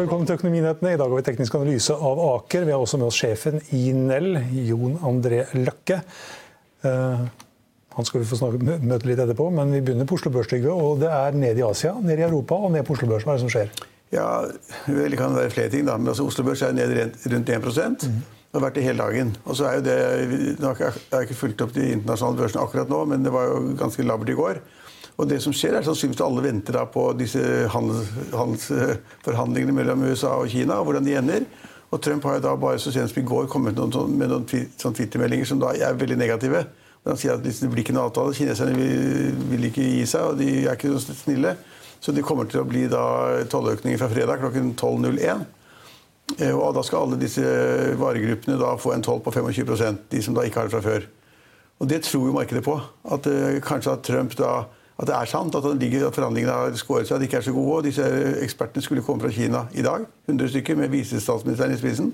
velkommen til Økonominyhetene. I dag har vi teknisk analyse av Aker. Vi har også med oss sjefen i Nell, Jon André Løkke. Eh, han skal vi få snakke, møte litt etterpå, men vi begynner på Oslo Børs. Trygve, Og det er ned i Asia, ned i Europa og ned på Oslo Børs. Hva er det som skjer? Ja, Det kan være flere ting. da, men altså Oslo Børs er ned rundt 1 mm. Det har vært det hele dagen. Og så er jo det, Jeg har ikke fulgt opp de internasjonale børsene akkurat nå, men det var jo ganske labert i går. Og det som skjer er sannsynligvis at Alle venter på disse handels, handelsforhandlingene mellom USA og Kina, og hvordan de ender. Og Trump har jo da bare så sent som i går kommet noen, sånn- med noen twi- sånn Twitter-meldinger som da er veldig negative. Han sier at det blir ikke noe avtale. Kineserne vil, vil ikke gi seg, og de er ikke så snille. Så det kommer til å bli da tolløkninger fra fredag klokken 12.01. Eh, Og da skal alle disse varegruppene da få en toll på 25% de som da ikke har det fra før. Og det tror jo markedet på. At eh, kanskje at Trump da at det er sant at, ligger, at forhandlingene har skåret seg, at de ikke er så gode. Og disse ekspertene skulle komme fra Kina i dag, 100 stykker, med visestatsministeren i spissen.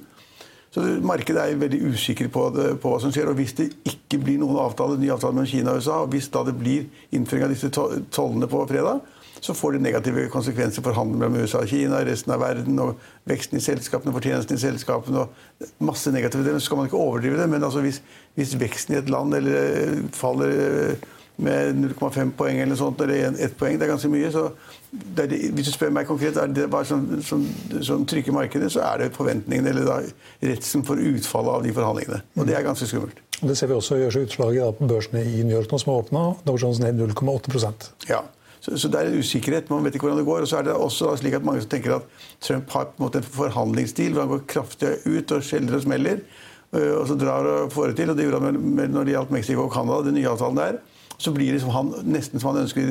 Så Markedet er veldig usikker på, på hva som skjer. og Hvis det ikke blir noen avtale, ny avtale mellom Kina og USA, og hvis da det blir innføring av disse tollene på fredag, så får det negative konsekvenser for handelen mellom USA og Kina, resten av verden, og veksten i selskapene, fortjenesten i selskapene og masse negative deler. Så skal man ikke overdrive det, men altså hvis, hvis veksten i et land eller eh, faller eh, med 0,5 poeng eller sånt, eller ett poeng, det er ganske mye, så det er, det- hvis du spør meg konkret, er det hva som, som, som trykker markedet, så er det forventningene eller da redselen for utfallet av de forhandlingene. Og det er ganske skummelt. Det ser vi også gjør seg utslag i på børsene i New York nå, som har åpna. Dow Jones ned 0,8% Ja, så, så det er en usikkerhet. Man vet ikke hvordan det går. Og så er det også slik at mange som tenker at Trump har på en måte en forhandlingsstil hvor han går kraftig ut og skjeller og smeller. Og så drar og får det til. Og det gjorde han med, med når det gjaldt Mexico og Canada, den nye avtalen der. Så blir liksom han, nesten som han ønsker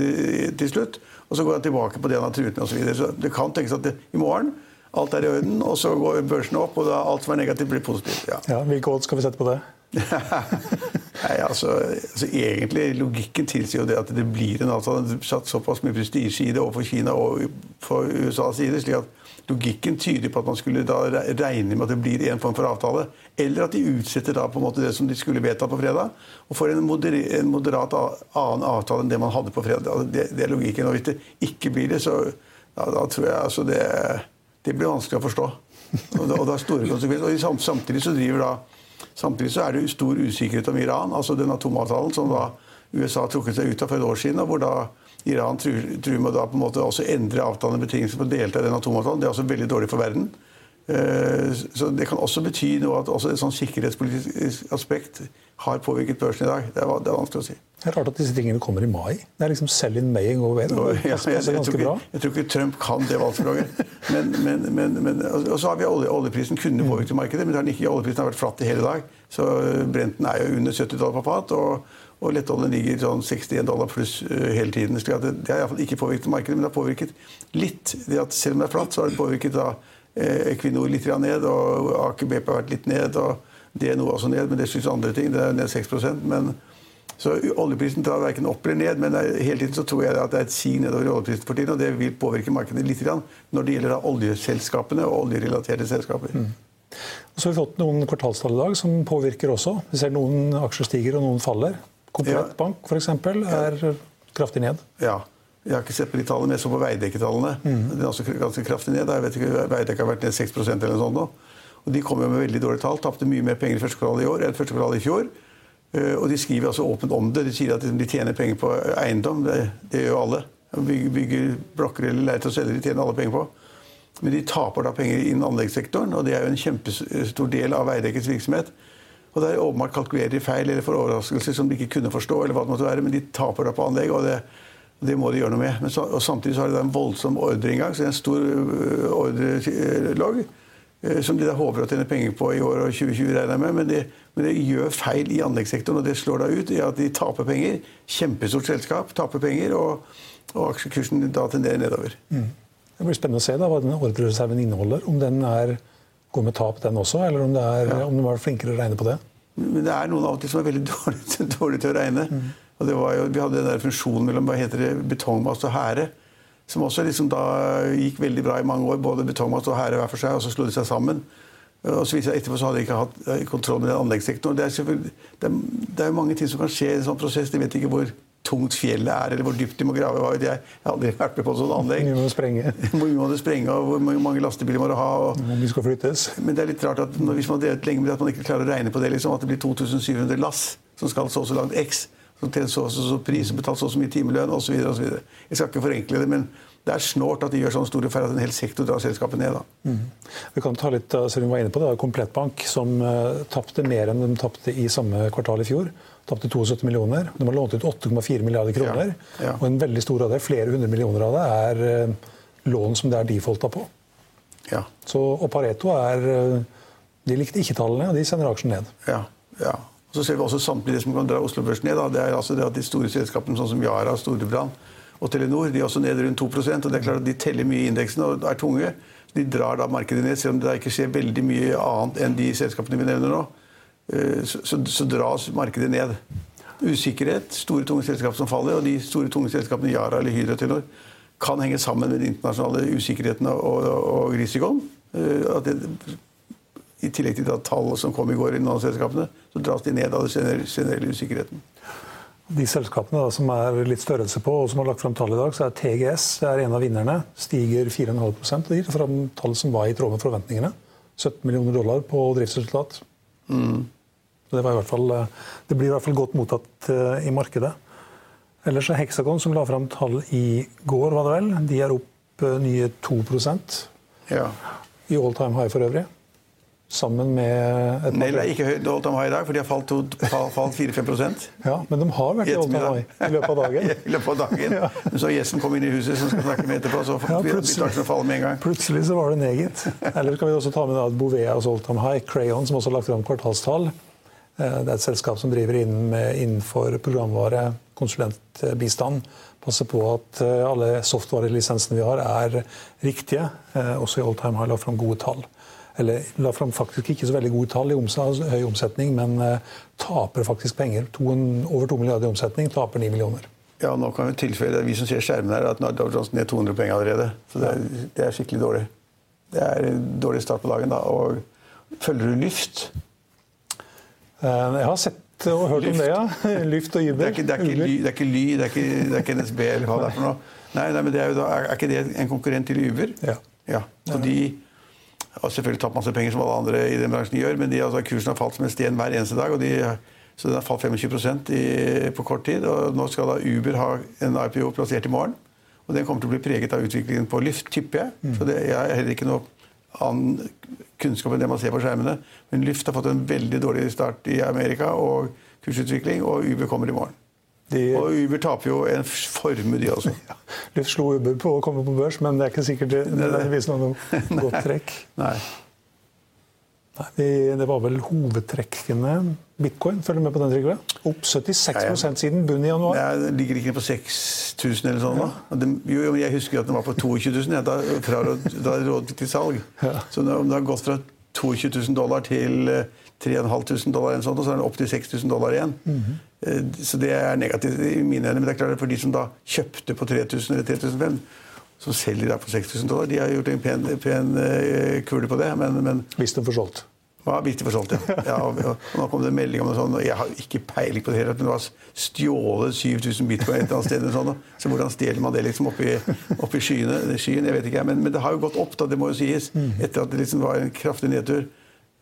til slutt. Og så går han tilbake på det han har truet med osv. Så, så det kan tenkes at det, i morgen alt er i orden, og så går børsene opp, og da alt som er negativt, blir positivt. Ja. Ja, Hvilke odds skal vi sette på det? Nei, altså, altså Egentlig, Logikken tilsier jo det at det blir en avtale. Satt såpass mye prestisje i det overfor Kina og for USAs side. slik at Logikken tyder på at man skulle da regne med at det blir en form for avtale. Eller at de utsetter da på en måte det som de skulle vedta på fredag, og får en, moder en moderat annen avtale enn det man hadde på fredag. Altså, Det, det er logikken. Og hvis det ikke blir det, så ja, da tror jeg altså det, det blir vanskelig å forstå. Og og det har store konsekvenser. Og samtidig så driver da Samtidig så er det stor usikkerhet om Iran, altså den atomavtalen som da USA trukket seg ut av for et år siden, og hvor da Iran truer, med å da på en måte også endre avtalen og betingelsene for å delta i den atomavtalen. Det er også veldig dårlig for verden. Eh, Så Det kan også bety noe at også et sånn sikkerhetspolitisk aspekt har påvirket børsen i dag. Det er vanskelig å si. Det er rart at disse tingene kommer i mai. Det er liksom sell in May and go away. Det ja, jeg, jeg, ganske tror bra. ikke, jeg tror ikke Trump kan det valgspråket. Men, men, men, men, og så har vi olje, oljeprisen kunne påvirket markedet, men det har den ikke. oljeprisen har vært flatt i hele dag. Så øh, Brenten er jo under 70 dollar på fat, og, og lettoljen ligger sånn 61 dollar pluss øh, hele tiden. Så det, det har iallfall ikke påvirket markedet, men det har påvirket litt. Det at selv om det er flatt, så har det påvirket da eh, Equinor litt ned, og Aker BP har vært litt ned, og DNO også ned, men det skyldes andre ting. Det er ned 6% men så oljeprisen drar verken opp eller ned, men hele tiden så tror jeg at det er et sig nedover i oljeprisen for tiden, og det vil påvirke markedet litt når det gjelder oljeselskapene og oljerelaterte selskaper. Og så har vi fått noen kvartalstall i dag som påvirker også. Vi ser noen aksjer stiger og noen faller. Komplett Ja. Bank f.eks. er kraftig ned. Ja. Jeg har ikke sett på de tallene, men jeg så på Veidekke-tallene. Den er også ganske kraftig ned. Jeg vet ikke, Veidekke har vært ned 6% eller noe sånt nå. Og de kom jo med veldig dårlige tall. Tapte mye mer penger i første kvartal i år enn første kvartal i fjor. Eh, Og de skriver altså åpent om det. De sier at de tjener penger på eiendom. Det, det gjør jo alle. Bygger, bygger blokker eller leiligheter og selger, de tjener alle penger på. Men de taper da penger innen anleggssektoren, og det er jo en kjempestor del av Veidekkes virksomhet. Og der åpenbart kalkulerer de feil eller får overraskelser som de ikke kunne forstå, eller hva det måtte være, men de taper da på anlegg, og det, det må de gjøre noe med. Så, og samtidig så har de da en voldsom ordreinngang, så det er en stor øh, ordrelogg øh, som de da håper å tjene penger på i år og 2020, regner jeg med. Men de, men de gjør feil i anleggssektoren, og det slår da ut i at de taper penger. Kjempestort selskap taper penger, og, og aksjekursen da tenderer nedover. Det blir spennende å se da, hva denne ordrereserven inneholder. Om den er, går med tap, den også, eller om, det er, om den var flinkere å regne på det. Men det er noen av og til som er veldig dårlige dårlig til å regne. Og det var jo, vi hadde den der funksjonen mellom hva heter det, betongmasse og hære. Som også liksom da gikk veldig bra i mange år. Både betongmast og hære hver for seg. Og så slo de seg sammen. Og så viser det Etterpå så hadde de ikke hatt eh, kontroll med den anleggssektoren. Det er, det er, det er mange ting som kan skje i en sånn prosess. De vet ikke hvor tungt fjellet er, eller hvor dypt de må grave. Hva vet jeg. Jeg har aldri vært med på et sånt anlegg. Mye må sprenge. Hvor mye må det sprenge, og hvor mange- lastebiler må det ha? og Hvor mye skal flyttes. men det er litt rart at når, hvis man har drevet lenge med det, at man ikke klarer å regne på det. Liksom, at det blir 2700 lass som skal så og så langt X, som tjener så og så, så pris, og betalt så og så mye timelønn osv. Jeg skal ikke forenkle det, men det er snålt at de gjør sånne store feil at en hel sektor drar selskapet ned. da. Vi kan ta litt, Selv om vi var inne på det, det Komplettbank som uh, tapte mer enn de tapte i samme kvartal i fjor. Tapte 72 millioner. De har lånt ut 8,4 milliarder kroner. Ja, ja. Og en veldig stor av det, flere hundre millioner av det, er uh, lån som det er defaulta på. Ja, Så, og Pareto er uh, De likte ikke tallene, og de sender aksjen ned. ja, ja. Så ser vi også samtidig det som kan dra Oslo Børs ned. Da. Det er altså det at de store selskapene sånn som Yara, Storebrand og Telenor de er også ned rundt 2 og det er klart at De teller mye i indeksen og er tunge. De drar da markedet ned, selv om det ikke skjer veldig mye annet enn de selskapene vi nevner nå. Eh, Så, så, så dras markedet ned. Usikkerhet, store, tunge selskaper som faller, og de store, tunge selskapene Yara eller Hydro og Telenor kan henge sammen med den internasjonale usikkerheten og, og, og risikoen. Eh, At det, I tillegg til tall som kom i går i noen av selskapene, så dras de ned av den generelle- usikkerheten. De selskapene da, som er litt størrelse på, og som har lagt fram tall i dag, så er TGS det er en av vinnerne. Stiger 4,5 og gir fram tall som var i tråd med forventningene. 17 millioner dollar på driftsresultat. Mm. Det, var i hvert fall, eh, det blir i hvert fall godt mottatt eh, i markedet. Ellers er Hexagon, som la fram tall i går, var det vel, de er opp eh, nye 2 Ja. i all time high for øvrig. Sammen med et er ikke høyt all time high i dag, for de har falt, falt 4-5 Ja, men de har vært i all time high i løpet av dagen. I løpet av dagen. Ja. Så gjesten kom inn i huset, som skal snakke med etterpå, så Ja, begynte å falle med en gang. Plutselig så var det neget. Eller skal vi også ta med at Bouvet og Zoltan High, Crayon, som også har lagt fram kvartalstall. Eh, Det er et selskap som driver innenfor programvare, konsulentbistand. Passer på at eh, alle software-lisensene vi har, er riktige. Eh, Også i All Time High la fram gode tall. Eller la fram faktisk ikke så veldig gode tall i omsa- høy omsetning, men eh, taper faktisk penger. To, over 2 milliarder i omsetning, taper 9 millioner. Ja, nå kan vi tilføye, vi som ser skjermen her, at nå er Dow Jones ned 200 poeng allerede. Så det er, det er skikkelig dårlig. Det er en dårlig start på dagen. da. Og følger du Lyft? Eh, Jeg har sett og hørt om det, ja. Lyft og Det Uber. er ikke, det er ikke, ly, det er ikke, ly, det er ikke, det er ikke NSB eller hva det er for noe. Nei, nei men det er, da, er ikke det en konkurrent til Uber? Ja. ja. Så de har selvfølgelig tatt masse penger, som alle andre i den bransjen gjør, men de, altså, kursen har falt som en sten hver eneste dag. og de, så den har falt 25% i, på kort tid. og Nå skal da Uber ha en IPO plassert i morgen. Og den kommer til å bli preget av utviklingen på Lyft, tipper jeg. Så det, jeg har heller ikke noe annen kunnskap enn det man ser på skjermene. Men Lyft har fått en veldig dårlig start i Amerika og kursutvikling, og Uber kommer i morgen. De, Og Uber taper jo en formue, de også. Lyft slo Uber på å komme på børs, men det er ikke sikkert det nødvendigvis noe godt trekk. Nei. Nei, vi- det var vel hovedtrekkene. Bitcoin, følger med på den, Trygve? Opp 76 Ja, ja. siden bunn i januar. Den ligger ikke på 6000 eller sånn. da. Og jo, jeg husker at den var på 22 000. Ja, da, fra, da rådet til salg. Så om det har gått fra 22 000 dollar til eh, 3500 dollar, eller og så er den opp til 6000 dollar igjen. Eh, Så det er negativt i mine øyne. Men det er klart at for de som da kjøpte på 3000 eller 3005, som selger da på 6000 dollar, de har gjort en pen, pen eh, kule på det. Men, men Hvis de får solgt. Ja, hvis de får solgt, ja. ja og, og, nå kom det en melding om noe sånt, og Jeg har ikke peiling på det hele, men det var stjålet 7000 bitcoin et eller annet sted. Sånn, så hvordan stjeler man det liksom oppi, oppi skyene, skyen? Jeg vet ikke, men, men, det har jo gått opp, da, det må jo sies. Etter at det liksom var en kraftig nedtur.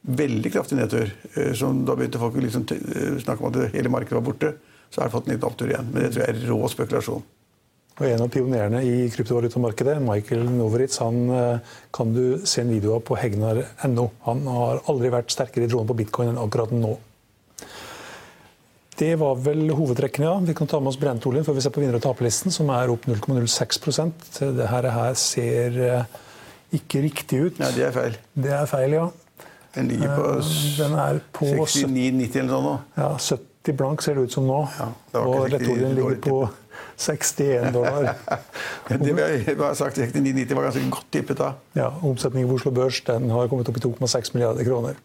Veldig kraftig nedtur. Eh, som Da begynte folk liksom eh, snakke om at hele markedet var borte. Så har det fått en liten opptur igjen. Men det tror jeg er rå spekulasjon. Og En av pionerene i kryptovalutamarkedet, Michael Noveritz, han eh, kan du se en video av på hegnar.no. Han har aldri vært sterkere i troen på bitcoin enn akkurat nå. Det var vel hovedtrekkene, ja. Vi kan ta med oss brentoljen før vi ser på vinner- og taperlisten, som er opp 0,06% Det her, ser ikke riktig ut. Ja, det er feil. Det er feil, ja. Den ligger på, eh, Den er på 69,90 eller noe sånt. Ja, 70 blank ser det ut som nå. Ja, og lettoljen ligger på 61 dollar. det vi har sagt 69,90 var ganske godt tippet da. Ja, Omsetningen på Oslo Børs den har kommet opp i 2,6 milliarder kroner.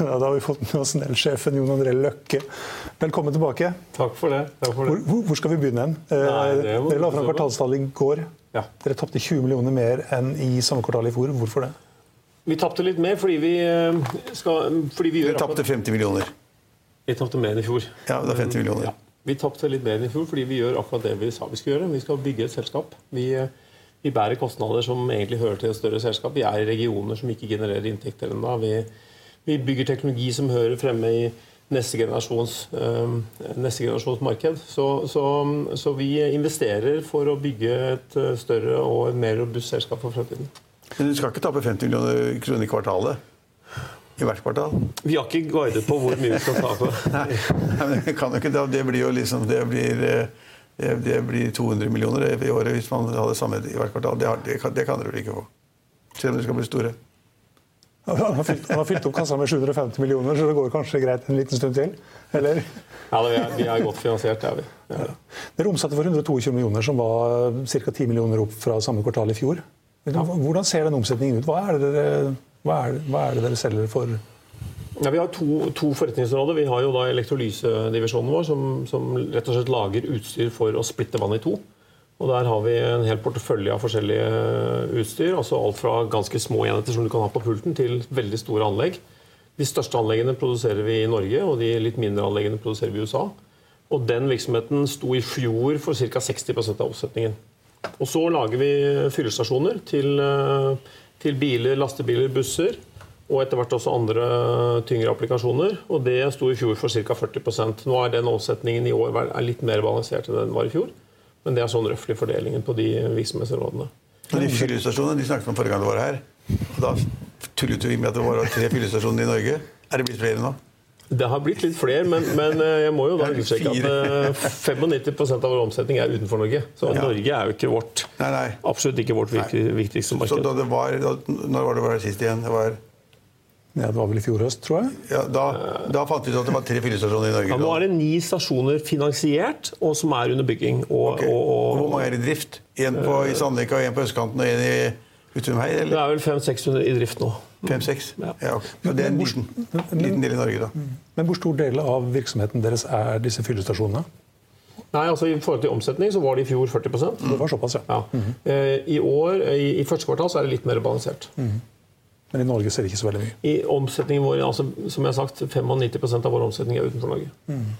Ja, da har vi fått med oss Nell-sjefen Jon André Løkke. Velkommen tilbake. Takk for det. Takk for det. Hvor, hvor, skal vi begynne hen? Nei, Eh, Dere la fram se kvartalstallet i går. Ja. Dere tapte 20 millioner mer enn i samme kvartal i fjor. Hvorfor det? Vi tapte litt mer fordi vi, eh, skal, fordi vi Dere gjør tapte 50 millioner. Vi tapte mer enn i fjor. Ja, det er 50 millioner. Ja. Vi tapte litt mer enn i fjor fordi vi gjør akkurat det vi sa vi skulle gjøre. Vi skal bygge et selskap. Vi, eh, vi bærer kostnader som egentlig hører til et større selskap. Vi er i regioner som ikke genererer inntekter ennå. Vi, vi bygger teknologi som hører fremme i neste generasjons, eh, neste generasjons marked. Så, så, så vi investerer for å bygge et eh, større og et mer robust selskap for fremtiden. Men du skal ikke tape 50 millioner kroner i kvartalet? I hvert kvartal? Vi har ikke guidet på hvor mye vi skal ta på. Nei, men det kan jo ikke det. Det blir jo liksom Det blir, eh, det, det blir 200 millioner i året hvis man hadde samme i hvert kvartal. Det, har, det, kan, det kan dere vel ikke få? Selv om dere skal bli store. Han har fylt, han har fylt opp kassa med 750 millioner, så det går kanskje greit en liten stund til? Eller? Ja, vi er, vi er godt finansiert, det er vi. Ja. Dere omsatte for 122 millioner, som var ca. 10 millioner opp fra samme kvartal i fjor. Hvordan ser den omsetningen ut? Hva er det dere, er, hva er det dere selger for? Ja, vi har to, to forretningsområder. Vi har jo da elektrolysedivisjonen vår, som, som rett og slett lager utstyr for å splitte vann i to. Og Der har vi en hel portefølje av forskjellige utstyr. altså Alt fra ganske små enheter som du kan ha på pulten, til veldig store anlegg. De største anleggene produserer vi i Norge, og de litt mindre anleggene produserer vi i USA. Og Den virksomheten sto i fjor for ca. 60% av oppsetningen. Og så lager vi fyllestasjoner til, eh, til biler, lastebiler, busser. Og etter hvert også andre tyngre applikasjoner. Og det sto i fjor for ca. 40% Nå er den omsetningen i år litt mer balansert enn den var i fjor. Men det er sånn røftlig fordelingen på de virksomhetsrådene. Og de fyllestasjonene de snakket om forrige gang du var her. Og da tullet vi med at det var tre fyllestasjoner i Norge. Er det blitt flere nå? Det har blitt litt flere, men, men eh, jeg må jo da understreke at eh, 95% av vår omsetning er utenfor Norge. Så Ja. Norge er jo ikke vårt Nei, nei. absolutt ikke vårt viktigste marked. Så da det var, når var det var sist igjen? Det var, Ja, det var vel i fjor høst, tror jeg. ja, da, da fant vi ut at det var tre fyllestasjoner i Norge. Ja, nå er det ni stasjoner finansiert, og som er under bygging. Og, Ok. og, Og Hvor mange er i drift? En på, i Sandvika, en på østkanten og en i Utumhei? det er vel 500-600 i drift nå. fem-seks? Ja. Ja, ok. Så det er en liten, liten del i Norge, da. Men hvor stor del av virksomheten deres er disse fyllestasjonene? Nei, altså I forhold til omsetning så var det i fjor 40% Det var såpass, ja. ja. Eh, I år, i, i første kvartal så er det litt mer balansert. Men i Norge ser det ikke så veldig mye. I omsetningen vår, altså, som jeg har sagt, 95% av vår omsetning er utenfor Norge.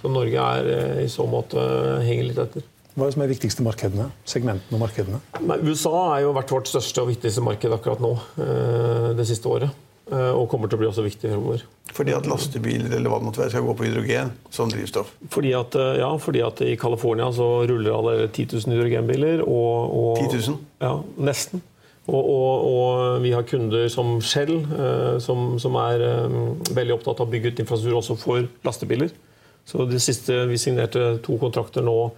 Så Norge er eh, i så måte eh, henger litt etter. Hva er det som er de viktigste markedene? Segmentene og markedene? Nei, USA er jo vært vårt største og viktigste marked akkurat nå eh, det siste året. Eh, og kommer til å bli også viktig fremover. Fordi at lastebiler eller hva det måtte være, skal gå på hydrogen som drivstoff. Fordi at, ja, fordi at i California så ruller alle 10 000 hydrogenbiler. Og, og, 10 000? Ja, nesten. Og, og, og vi har kunder som Shell, eh, som, som er eh, veldig opptatt av å bygge ut infrastruktur også for lastebiler. Så det siste, Vi signerte to kontrakter nå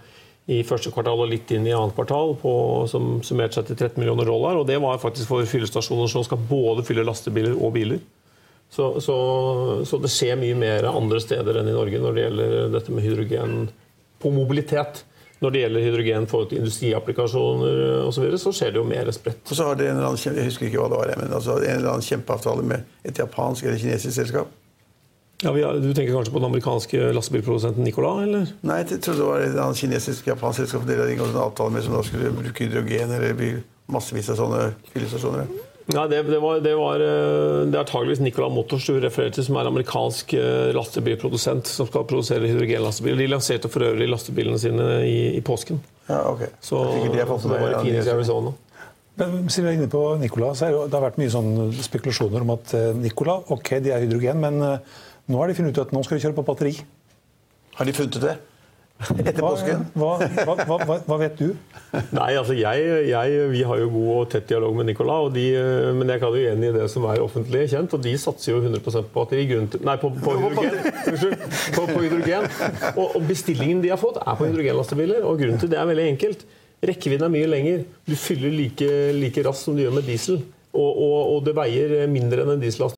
i første kvartal og litt inn i annet kvartal på, som summerte seg til 13 millioner dollar. og Det var faktisk for fyllestasjoner som skal både fylle lastebiler og biler. Så, så, så det skjer mye mer andre steder enn i Norge når det gjelder dette med hydrogen på mobilitet. Når det gjelder hydrogen for industriapplikasjoner osv., så, videre, så skjer det jo mer spredt. Og så har de en eller annen, jeg husker ikke hva det var, men altså en eller annen kjempeavtale med et japansk eller kinesisk selskap. Ja, vi har, du tenker kanskje på den amerikanske lastebilprodusenten Nicolas, eller? Nei, jeg trodde det var et eller annet kinesisk japansk selskap dere hadde inngått en avtale med som da skulle bruke hydrogen eller bil, massevis av sånne fyllestasjoner. Ja, det, det, var, det, var, eh, det er antageligvis Nikola Motors du refererer til, som er amerikansk eh, lastebilprodusent som skal produsere hydrogenlastebiler. De lanserte for øvrig lastebilene sine i, i påsken. Ja, ok. Så, har det var i Phoenix, Arizona. Men siden vi er inne på Nikola, så er det, det har vært mye sånn spekulasjoner om at Nicola, Nikola ok, de er hydrogen, men eh, nå har de funnet ut at nå skal de kjøre på batteri. Har de funnet ut det? Etter påsken? hva, hva, hva, hva, hva vet du? Nei, altså jeg, jeg, Vi har jo god og tett dialog med Nicolas, og de, eh, men jeg kan jo enig i det som er offentlig kjent. og De satser jo 100 på batteri. Grunnen til, nei, på, på hydrogen. Unnskyld. På, på hydrogen. Og, og bestillingen de har fått, er på hydrogenlastebiler. og Grunnen til det er veldig enkelt. Rekkevidden er mye lenger. Du fyller like, like raskt som du gjør med diesel. Og, og, og det veier mindre enn en diesellast.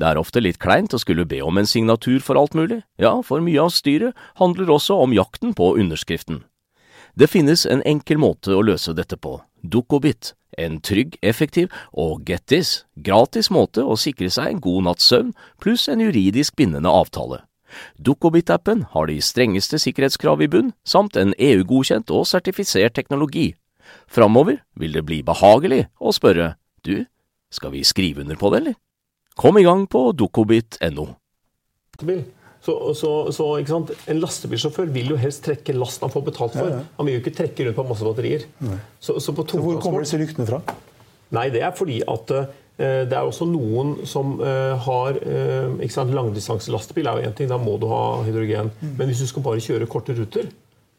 Det er ofte litt kleint å skulle be om en signatur for alt mulig, ja, for mye av styret handler også om jakten på underskriften. Det finnes en enkel måte å løse dette på, Dukkobit, en trygg, effektiv og get this, gratis måte å sikre seg en god natts søvn pluss en juridisk bindende avtale. Dukkobit-appen har de strengeste sikkerhetskrav i bunn, samt en EU-godkjent og sertifisert teknologi. Framover vil det bli behagelig å spørre du, skal vi skrive under på det, eller? Kom i gang på dokobit.no. Så, så, så ikke sant? En lastebilsjåfør vil jo helst trekke lasten han får betalt for. Han vil jo ikke trekke rundt på masse batterier. Så, så på Så hvor kommer disse ryktene fra? Nei, det er fordi at eh, det er også noen som eh, har eh, ikke sant, Langdistanselastebil er jo én ting, da må du ha hydrogen. Men hvis du skal bare kjøre korte ruter,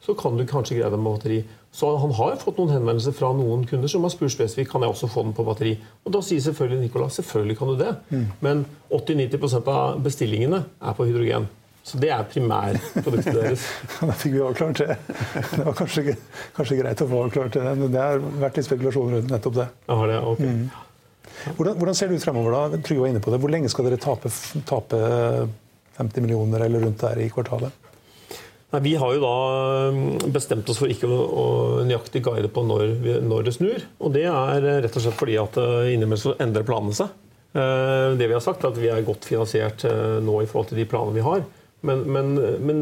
så kan du kanskje greie deg med batteri. Så han har fått noen henvendelser fra noen kunder som har spurt spesifikt kan jeg også få den på batteri. Og da sier selvfølgelig Nicola selvfølgelig kan du det. Men 80-90% av bestillingene er på hydrogen. Så det er primærproduktet deres. Da fikk vi avklart det. Det var kanskje, kanskje greit å få avklart det. men Det har vært litt spekulasjon rundt nettopp det. Jeg har det, ok. Hvordan, hvordan ser det ut fremover? da? Trygve var inne på det. Hvor lenge skal dere tape, tape 50 millioner eller rundt der i kvartalet? Nei, vi har jo da mm, bestemt oss for ikke å, å nøyaktig guide på når, vi, når det snur. Og det er eh, rett og slett fordi at eh, innimellom så endrer planene seg. Eh, Det vi har sagt er at vi er godt finansiert nå i forhold til de planene vi har. Men, men, men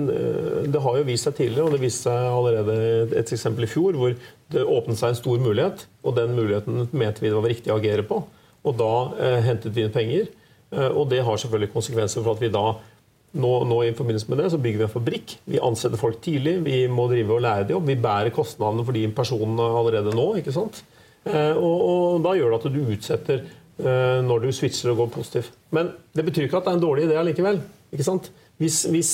det har jo vist seg tidligere, og det viste seg allerede et eksempel i fjor, hvor det åpnet seg en stor mulighet, og den muligheten mente vi det var riktig å agere på. Og da eh, hentet vi inn penger. Og det har selvfølgelig konsekvenser for at vi da nå, nå i forbindelse med det så bygger vi en fabrikk. Vi ansetter folk tidlig. Vi må drive og lære dem opp. Vi bærer kostnadene for de personene allerede nå. ikke sant? Eh, og, og da gjør det at du utsetter eh, når du switcher og går positiv. Men det betyr ikke at det er en dårlig idé allikevel. ikke sant? Hvis, hvis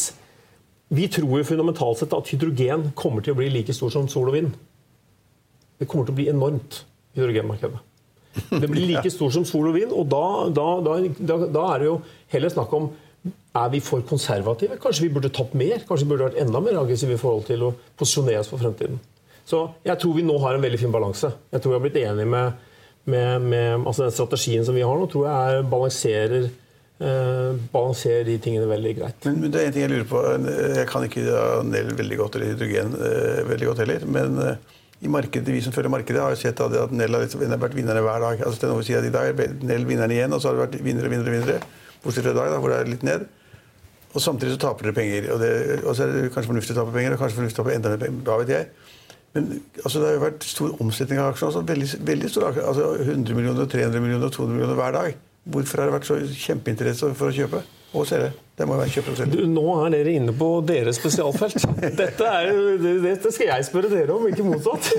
Vi tror jo fundamentalt sett at hydrogen kommer til å bli like stor som sol og vind. Det kommer til å bli enormt, hydrogenmarkedet. Det blir like stor som sol og vind, og da, da, da, da, da er det jo heller snakk om er vi for konservative? Kanskje vi burde tatt mer? Kanskje vi burde vært enda mer aggressive i forhold til å posisjonere oss for fremtiden? Så jeg tror vi nå har en veldig fin balanse. Jeg tror vi har blitt enige med, med, med altså den strategien som vi har nå, tror jeg er balanserer, eh, balanserer de tingene veldig greit. Men, men det er en ting jeg lurer på. Jeg kan ikke Nell veldig godt, eller hydrogen eh, veldig godt heller. Men eh, i markedet, vi som følger markedet, har jo sett at at Nell har liksom, vært vinnerne hver dag. Altså, til nå sier at I dag er Nell vinneren igjen, og så har det vært vinnere, vinnere, vinnere. Bortsett fra i dag, da, hvor det er litt ned. Og samtidig så taper dere penger. Og, det, og så er det kanskje fornuftig å tape penger, og kanskje fornuftig å tape enda mer penger. Hva vet jeg. Men altså, det har jo vært stor omsetning av aksjer. Altså, veldig, veldig stor aksjer, altså 100 millioner, 300 millioner, 200 millioner hver dag. Hvorfor har det vært så kjempeinteresse for å kjøpe og selge? Det må jo være kjøpe og selge. Du, nå er dere inne på deres spesialfelt. Dette, er, dette skal jeg spørre dere om, ikke motsatt.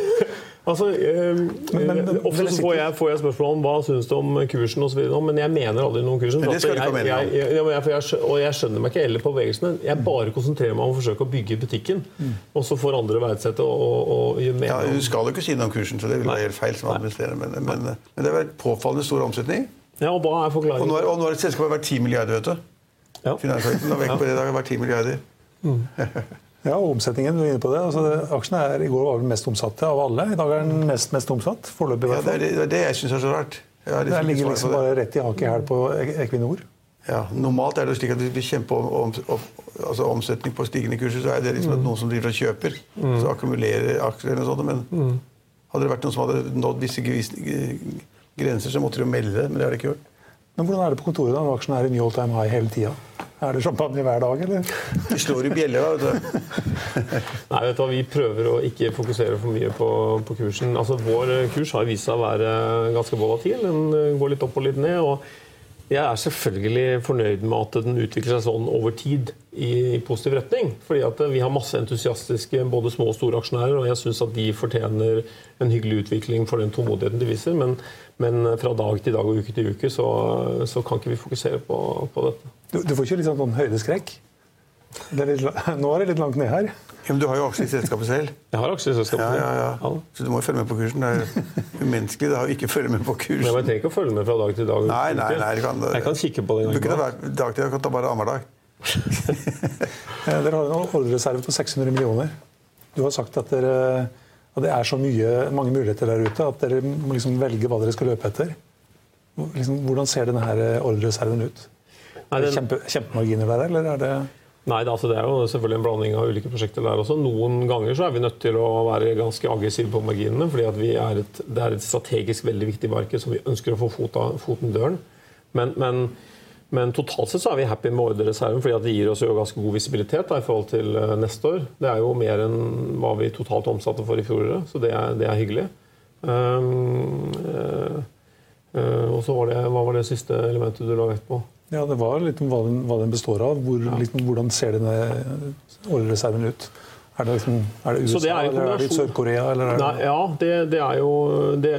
Altså, eh, men- men- ofte så får jeg, får jeg spørsmål om hva syns du om kursen osv., men jeg mener aldri noe om kursen. Men det skal du ikke ha jeg, jeg, jeg, jeg, jeg, og jeg skjønner meg ikke heller på bevegelsene. Jeg bare konsentrerer meg om å forsøke å bygge butikken, og så får andre verdsette og, og, gjøre Ja, du skal jo ikke si noe om kursen, så det vil være helt feil som administrerer. Men, men, men det har vært påfallende stor omsetning. Ja, og hva er Og nå forklaringen? er, og nå har et selskap vært 10 milliarder, vet du. Ja. Vekk på det i har vært 10 milliarder. Ja, omsetningen, du er inne på det. Altså, aksjen er i går var den mest omsatte av alle. I dag er den nest mest omsatt. Foreløpig, i Ja, hvert det er fall. det, det er det jeg syns er så rart. Liksom ikke ligger liksom bare rett i hakket her på Equinor. Ja, normalt er det jo slik at hvis vi kjemper om, om, altså omsetning på stigende kurser, så er det liksom at noen som driver og kjøper, så akkumulerer aksjer eller noe sånt. Men hadde det vært noen som hadde nådd visse grenser, så måtte de jo melde det. Men det har de ikke gjort. Men hvordan er det på kontoret da, når aksjen er i new all time high hele tida? Er det champagne hver dag, eller? De slår i bjeller, da. vet du. Nei, vet du hva, Vi prøver å ikke fokusere for mye på, på kursen. Altså, Vår kurs har vist seg å være ganske volatil. Den eh, går litt opp og litt ned. og Jeg er selvfølgelig fornøyd med at den utvikler seg sånn over tid i, positiv retning. Fordi at Vi har masse entusiastiske både små og store aksjonærer, og jeg syns at de fortjener en hyggelig utvikling for den tålmodigheten de viser. Men, men fra dag til dag og uke til uke så, så kan ikke vi fokusere på, på dette. Du, du får ikke litt sånn, sånn høydeskrekk? Det er litt, nå er det litt langt ned her. Ja, men du har jo aksjer i selskapet selv. Jeg har aksjer i selskapet. Ja, ja, ja. Så du må jo følge med på kursen. Det er umenneskelig det har jo ikke følge med på kursen. Men jeg trenger ikke å følge med fra dag til dag. og Nei, nei, nei, kan- Jeg kan kikke på det en gang. Du kan ta bare annenhver dag. Eh, Dere har en ordrereserve på 600 millioner. Du har sagt at, dere, at det er så mye, mange muligheter der ute at dere må liksom velge hva dere skal løpe etter. Liksom, hvordan ser denne her ordrereserven ut? Nei, Er det den- kjempe, kjempemarginer der, eller er det Nei, det, altså, det er jo selvfølgelig en blanding av ulike prosjekter der også. Noen ganger så er vi nødt til å være ganske aggressive på marginene, fordi er et, det er et strategisk veldig viktig marked som vi ønsker å få foten i døren. Men, men, men totalt sett så er vi happy med ordrereserven, fordi det gir oss jo ganske god visibilitet da, i forhold til eh, neste år. Det er jo mer enn hva vi totalt omsatte for i fjoråret, så det er, det er hyggelig. Um, uh, uh, og så var det, hva var det siste elementet du la vekt på? Ja, det var litt om hva den, hva den består av. Hvor, liksom, hvordan ser denne ordrereserven ut? Er det, liksom, er det USA, det er eller er det. Sør-Korea? Ja, det, det er jo det,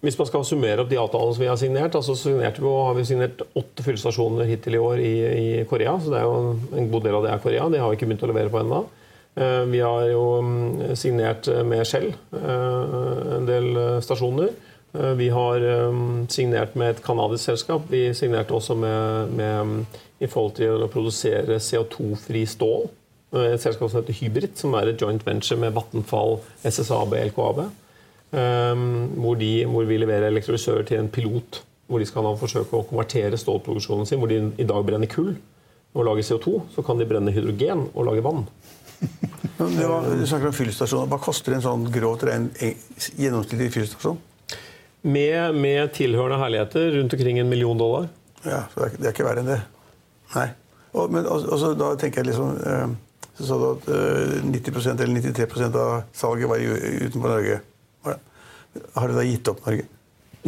Hvis man skal summere opp de avtalene som vi har signert, altså signerte vi, har vi signert åtte fyllestasjoner hittil i år i, i Korea. Så det er jo en, god del av det er Korea. Det har vi ikke begynt å levere på ennå. Eh, Vi har jo mm, signert med Shell eh, en del eh, stasjoner. Eh, Vi har mm, signert med et canadisk selskap. Vi signerte også med, med mm, i forhold til å produsere CO2-fri stål. Eh, Et selskap som heter Hybrid, som er et joint venture med Vattenfall, SSAB, LKAB. Um, hvor, de, hvor vi leverer elektrolysører til en pilot. Hvor de skal da forsøke å konvertere stålproduksjonen sin. Hvor de i dag brenner kull og lager CO2. Så kan de brenne hydrogen og lage vann. Men var, du snakker om fyllstasjoner. Hva koster en sånn grovt gjennomsnittlig fyllestasjon? Med, med tilhørende herligheter rundt omkring en million dollar. Ja, så det er, det er ikke verre enn det. Nei. Og, men også, også, da tenker jeg liksom eh, Så sa du at eh, 90 eller 93% av salget var utenfor Norge. Har du da gitt opp Norge?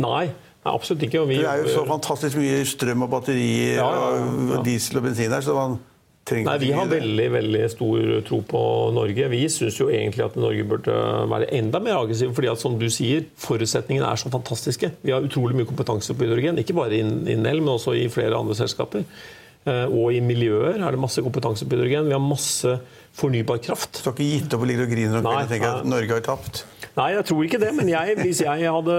Nei, nei absolutt ikke. Vi, Det er jo så fantastisk mye strøm og batterier Ja, ja, ja. og- diesel og bensin her, så man trenger Nei, Vi har veldig veldig stor tro på Norge. Vi syns jo egentlig at Norge burde være enda mer aggressiv. fordi at som du sier, Forutsetningene er så fantastiske. Vi har utrolig mye kompetanse på hydrogen. Ikke bare i Nell, men også i flere andre selskaper. Eh, Og i miljøer er det masse kompetanse på hydrogen. Vi har masse fornybar kraft. Du har ikke gitt opp og ligger og griner og tenker at. Norge har tapt? Nei, jeg tror ikke det. Men jeg, hvis jeg hadde,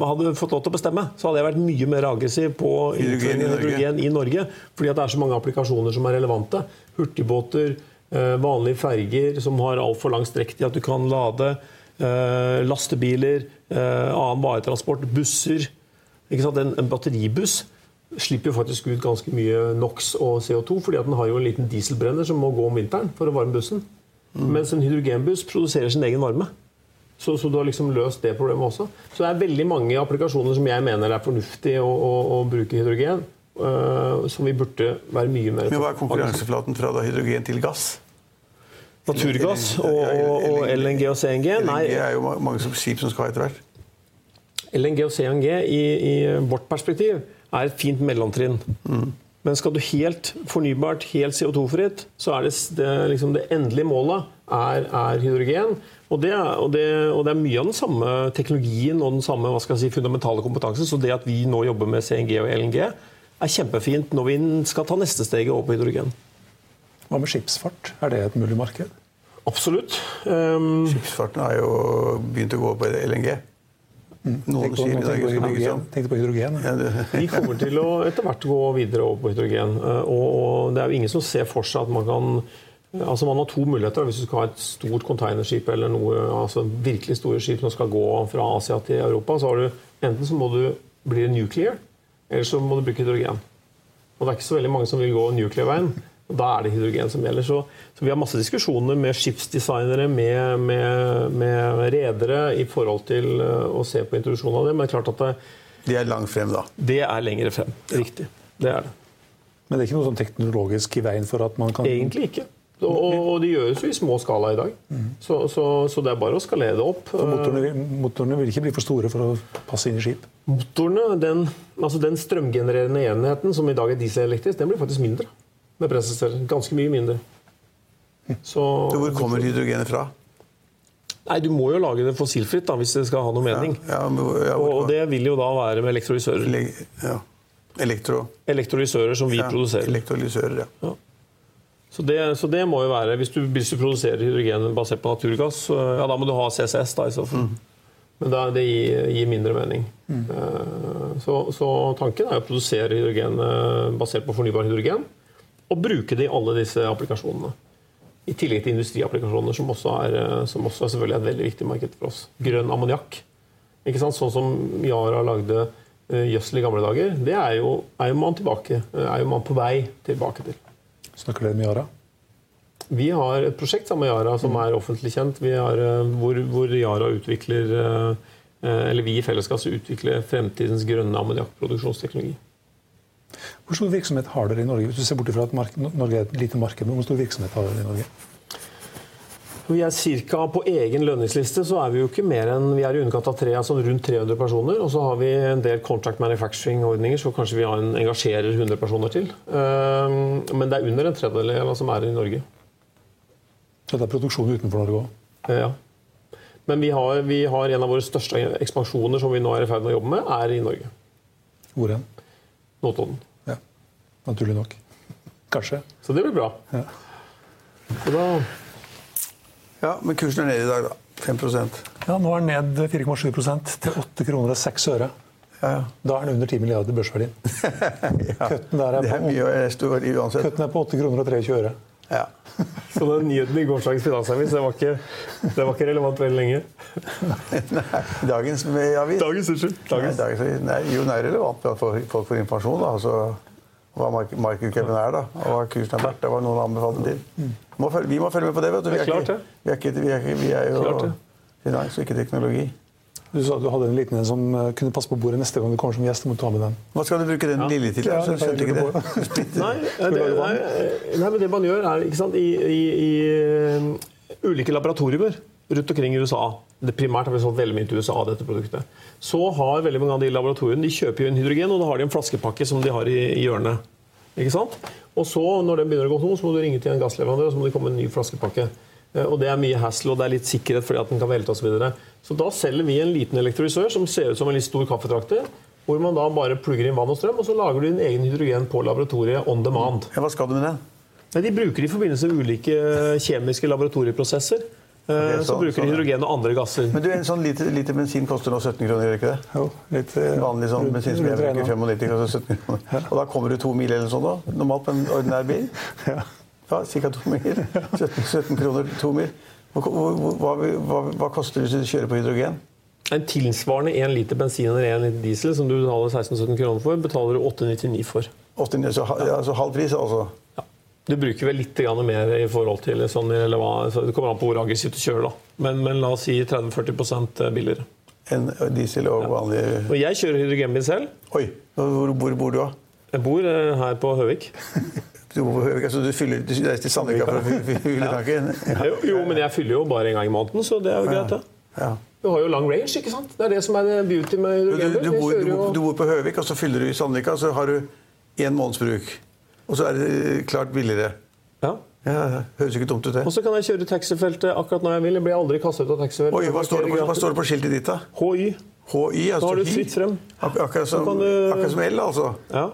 hadde fått lov til å bestemme, så hadde jeg vært mye mer aggressiv på Hydrogen i Norge. i Norge. Fordi at det er så mange applikasjoner som er relevante. Hurtigbåter, eh, vanlige ferger som har altfor lang strekktid at du kan lade. eh, Lastebiler, eh, annen varetransport, busser. En, en batteribuss slipper jo faktisk ut ganske mye NOx og CO2, fordi at den har jo en liten dieselbrenner som må gå om vinteren for å varme bussen. Mens en hydrogenbuss produserer sin egen varme. Så, så du har liksom løst det problemet også. Så det er veldig mange applikasjoner som jeg mener er fornuftig å, å, å bruke hydrogen. øh, som vi burde være mye mer Men hva er konkurranseflaten fra da hydrogen til gass? Naturgass og, og, og LNG og CNG? Nei, LNG er jo mange skip som skal ha etter hvert. LNG og CNG i, i vårt perspektiv er et fint mellomtrinn. Men skal du helt fornybart, helt CO2-fritt, så er det, det, liksom det endelige målet er, er hydrogen. Og det, er, og, det, og det er mye av den samme teknologien og den samme hva skal jeg si, fundamentale kompetansen. Så det at vi nå jobber med CNG og LNG, er kjempefint når vi skal ta neste steget over på hydrogen. Hva med skipsfart? Er det et mulig marked? Absolutt. Um, Skipsfarten har jo begynt å gå på LNG. Noen Tenk på, skip i dag skal bygges hydrogen. om. Tenkte på hydrogen. ja. Vi kommer til å etter hvert gå videre over på hydrogen. Eh, Og, og det er jo ingen som ser for seg at man kan Altså Man har to muligheter hvis du skal ha et stort containerskip eller noe, altså virkelig store skip som skal gå fra Asia til Europa. så har du Enten så må du bli nuclear, eller så må du bruke hydrogen. Og det er ikke så veldig mange som vil gå nuclear-veien. Og Da er det hydrogen som gjelder. Så, så vi har masse diskusjoner med skipsdesignere, med, med, med redere i forhold til eh, å se på introduksjonen av det. Men det er klart at det, de er langt frem, da. det er lengre frem. Riktig. Det er det. Men det er ikke noe sånn teknologisk i veien for at man kan Egentlig ikke. Og, og det gjøres jo i små skala i dag. Så, så, så det er bare å skalere det opp. for motorene, motorene vil ikke bli for store for å passe inn i skip. Motorene, den, altså den strømgenererende enheten som i dag er dieselelektrisk, den blir faktisk mindre med brenselceller. Ganske mye mindre. Så, hvor kommer hydrogenet fra? Nei, Du må jo lage det fossilfritt da, hvis det skal ha noe mening. Ja, men ja, Og, det vil jo da være med elektrolysører. Le ja. Elektro... Elektrolysører som vi ja, produserer. Elektrolysører, ja. Så det, så det må jo være, Hvis du, hvis du produserer hydrogen basert på naturgass, ja, da må du ha CCS. da i så fall. Men da, det gir, gir mindre mening. Eh, Så, så tanken er å produsere hydrogen eh, basert på fornybar hydrogen, og bruke det i alle disse applikasjonene. I tillegg til industriapplikasjoner, som også er, eh, som også er selvfølgelig et veldig viktig marked for oss. Grønn ammoniakk. Sånn som Yara lagde eh, gjødsel i gamle dager. Det er jo, er jo man tilbake, eh, er jo man på vei tilbake til. Snakker dere med Yara? Vi har et prosjekt sammen med Yara som er offentlig kjent. Vi har, hvor, hvor Yara utvikler eller vi i fellesskap utvikler fremtidens grønne ammoniakkproduksjonsteknologi. Hvor stor virksomhet har dere i Norge? Hvis du ser bort fra at Norge er et lite marked, men hvor stor virksomhet har dere i Norge? Vi er cirka På egen lønningsliste så er vi jo ikke mer enn vi er i underkant av tre, altså rundt 300 personer. Og så har vi en del contract manufacturing-ordninger, så kanskje vi har en, engasjerer 100 personer til. Eh, Men det er under en tredjedel av som er i Norge. Så det er produksjon utenfor Norge òg. Eh, Ja. Men vi har, vi har en av våre største ekspansjoner som vi nå er i ferd med å jobbe med, er i Norge. Hvor hen? Notodden. Ja. Naturlig nok. Kanskje. Så det blir bra. Ja. Så da, ja, Men kursen er nede i dag, da. 5 Ja, nå er den ned 4,7 til 8 kroner og 6 øre. ja, ja. Da er den under 10 milliarder børsverdien. ja. Kutten der er på, er mye uansett. kutten er på 8 kroner og 23 øre. Ja. så den nyheten i gårsdagens Finansavis det var, ikke, det var ikke relevant veldig lenge. Nei, dagens avis Dagens, unnskyld. Nei, Dagens. dagens. Nei, jo, den er relevant at folk får informasjon. da, altså hva mark- er, da, og hva kursen er verdt. Det var noen anbefalte til. Må følge, vi må følge med på det. vet du. Vi er ikke, vi er, ikke, vi er, ikke, vi er jo finans, og ikke teknologi. Du sa du hadde en liten en som eh, kunne passe på bordet neste gang du kommer som gjest. må du ta med den. Hva skal du bruke den lille til? Ja, Jeg skjønte ikke det. Nei, det, nei, nei, men det man gjør, er ikke sant, i, i, i eh, ulike laboratorier rundt omkring i USA det Primært har vi solgt veldig mye til USA, dette produktet. Så har veldig mange av de laboratoriene de kjøper jo inn hydrogen, og da har de en flaskepakke som de har i, i hjørnet. Ikke sant? Og så, når den begynner å gå tom, så må du ringe til en gassleverandør, og så må de komme en ny flaskepakke. Eh, Og det er mye hassle, og det er litt sikkerhet fordi at den kan velte osv. Så, videre. så da selger vi en liten elektrolysør som ser ut som en litt stor kaffetrakter. Hvor man da bare plugger inn vann og strøm, og så lager du din egen hydrogen på laboratoriet on demand. Ja, hva skal du med den? Nei, de bruker det i forbindelse med ulike kjemiske laboratorieprosesser. Eh, Ok, så sånn- bruker sånn, de hydrogen og andre gasser. Men du, En sånn liter, liter bensin koster nå 17 kroner, gjør det ikke det? Jo, litt, eh, vanlig sånn rundt- bensin som jeg bruker 95 koster 17 kroner. Og da kommer du to mil eller sånn da? Normalt på en ordinær bil? Ja. Ja, ca. to mil. 17, 17 kroner to mil. Hvor, hva, hva, hva koster det hvis du kjører på hydrogen? En tilsvarende 1 liter bensin eller 1 liter diesel som du betaler 16-17 kroner for, betaler du 8,99 for. 8, så, ha- ja, så halv pris, altså? Ja. Du bruker vel litt mer i forhold til sånn, eller hva, så Det kommer an på hvor aggressivt du kjører, da. Men, men la oss si 30-40% billigere. En diesel og vanlig Og jeg kjører hydrogenbil selv. Oi! Hvor, hvor bor du, da? Jeg bor eh, her på Høvik. Du bor på Høvik, altså du fyller du reiser til Sandvika for å fy- fy- fylle tanken? Ja. Jo, jo, men jeg fyller jo bare en gang i måneden, så det er jo greit, det. Ja. Du har jo lang range, ikke sant? Det er det som er beauty med Du, hydrogenbil. du, bor, du, du bor på Høvik, og så fyller du i Sandvika, så har du én måneds bruk. Og så er det eh, klart billigere. Ja. Ja, høres ikke dumt ut, det. Og så kan jeg kjøre taxifeltet akkurat når jeg vil. Jeg blir aldri kastet ut av taxifeltet. Oi, hva står det på, hva står det på skiltet ditt, da? HY. HI? Da Altså har du fritt frem. Ak akkurat, som, du- akkurat som L, altså? Ja.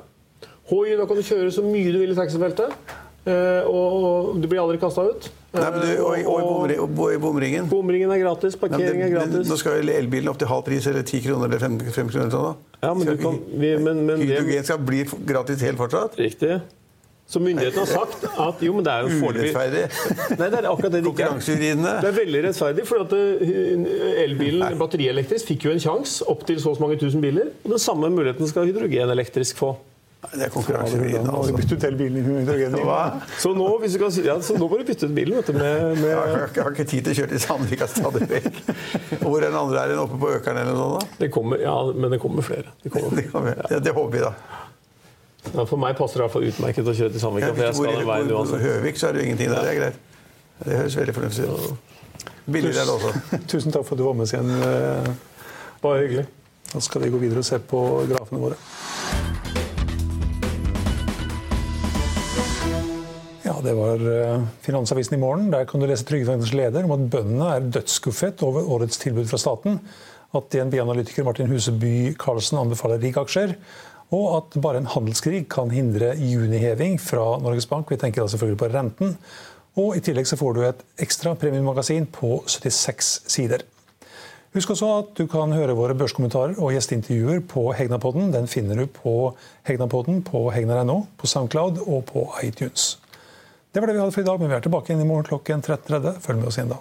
HY, da kan du kjøre så mye du vil i taxifeltet. Eh, og, og du blir aldri kasta ut. Nei, men du, og, i- og, og, og i bomringen? Bomringen er gratis, parkering er gratis. Nå skal jo elbilen opp til halv pris, eller 10 kroner eller 5, kroner. Sånn, da. Ja, men du kan, vi, men, men det, Hydrogen skal bli gratis helt fortsatt? Riktig. Så myndighetene har sagt at jo, men det er jo Urettferdig. Nei, det er akkurat det det ikke er. Det er veldig rettferdig, for at eh, elbilen batterielektrisk fikk jo en sjanse opp til så og så mange tusen biler. Og den samme muligheten skal hydrogenelektrisk få. Det er konkurransevridende, Nå har du altså. byttet ut hele i med Hva? Så nå, hvis du kan ja, så nå må du bytte ut bilen vet du, med, Jeg har, jeg har ikke tid til å kjøre til Sandvika stadig vekk. Hvor er den andre? Er den oppe på Økeren eller noe sånt? det kommer, Ja, men det kommer flere. Det, kommer. Det, kommer. ja, det håper vi, da. Ja, for meg passer det i hvert fall utmerket å kjøre til Sandvika. Ja, for jeg Hvis du skal bor i den veien du uansett. Høvik, så er det jo ingenting der. Det er greit. Det høres veldig fornuftig ut. Billigere er det også. Tusen takk for at du var med oss igjen. Eh, Bare hyggelig. Da skal vi gå videre og se på grafene våre. Ja, Det var eh, Finansavisen i morgen. Der kan du lese Trygdebankens leder om at bøndene er dødsskuffet over årets tilbud fra staten. At DNB-analytiker Martin Huseby Karlsen anbefaler RIG-aksjer. Og at bare en handelskrig kan hindre juniheving fra Norges Bank. Vi tenker da selvfølgelig på renten. Og I tillegg så får du et ekstra premiummagasin på 76 sider. Husk også at du kan høre våre børskommentarer og gjesteintervjuer på Hegnapodden. Den finner du på Hegnapodden på hegnar.no, på Soundcloud og på iTunes. Det var det vi hadde for i dag, men vi er tilbake i morgen klokken 13.30. Følg med oss da.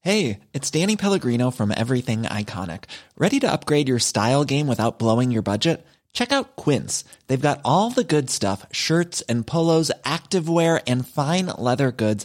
Hey, it's Danny Pellegrino from Everything Iconic. Ready to upgrade your style game without blowing your budget? Check out Quince. They've got all the good stuff shirts and polos, activewear, and fine leather goods,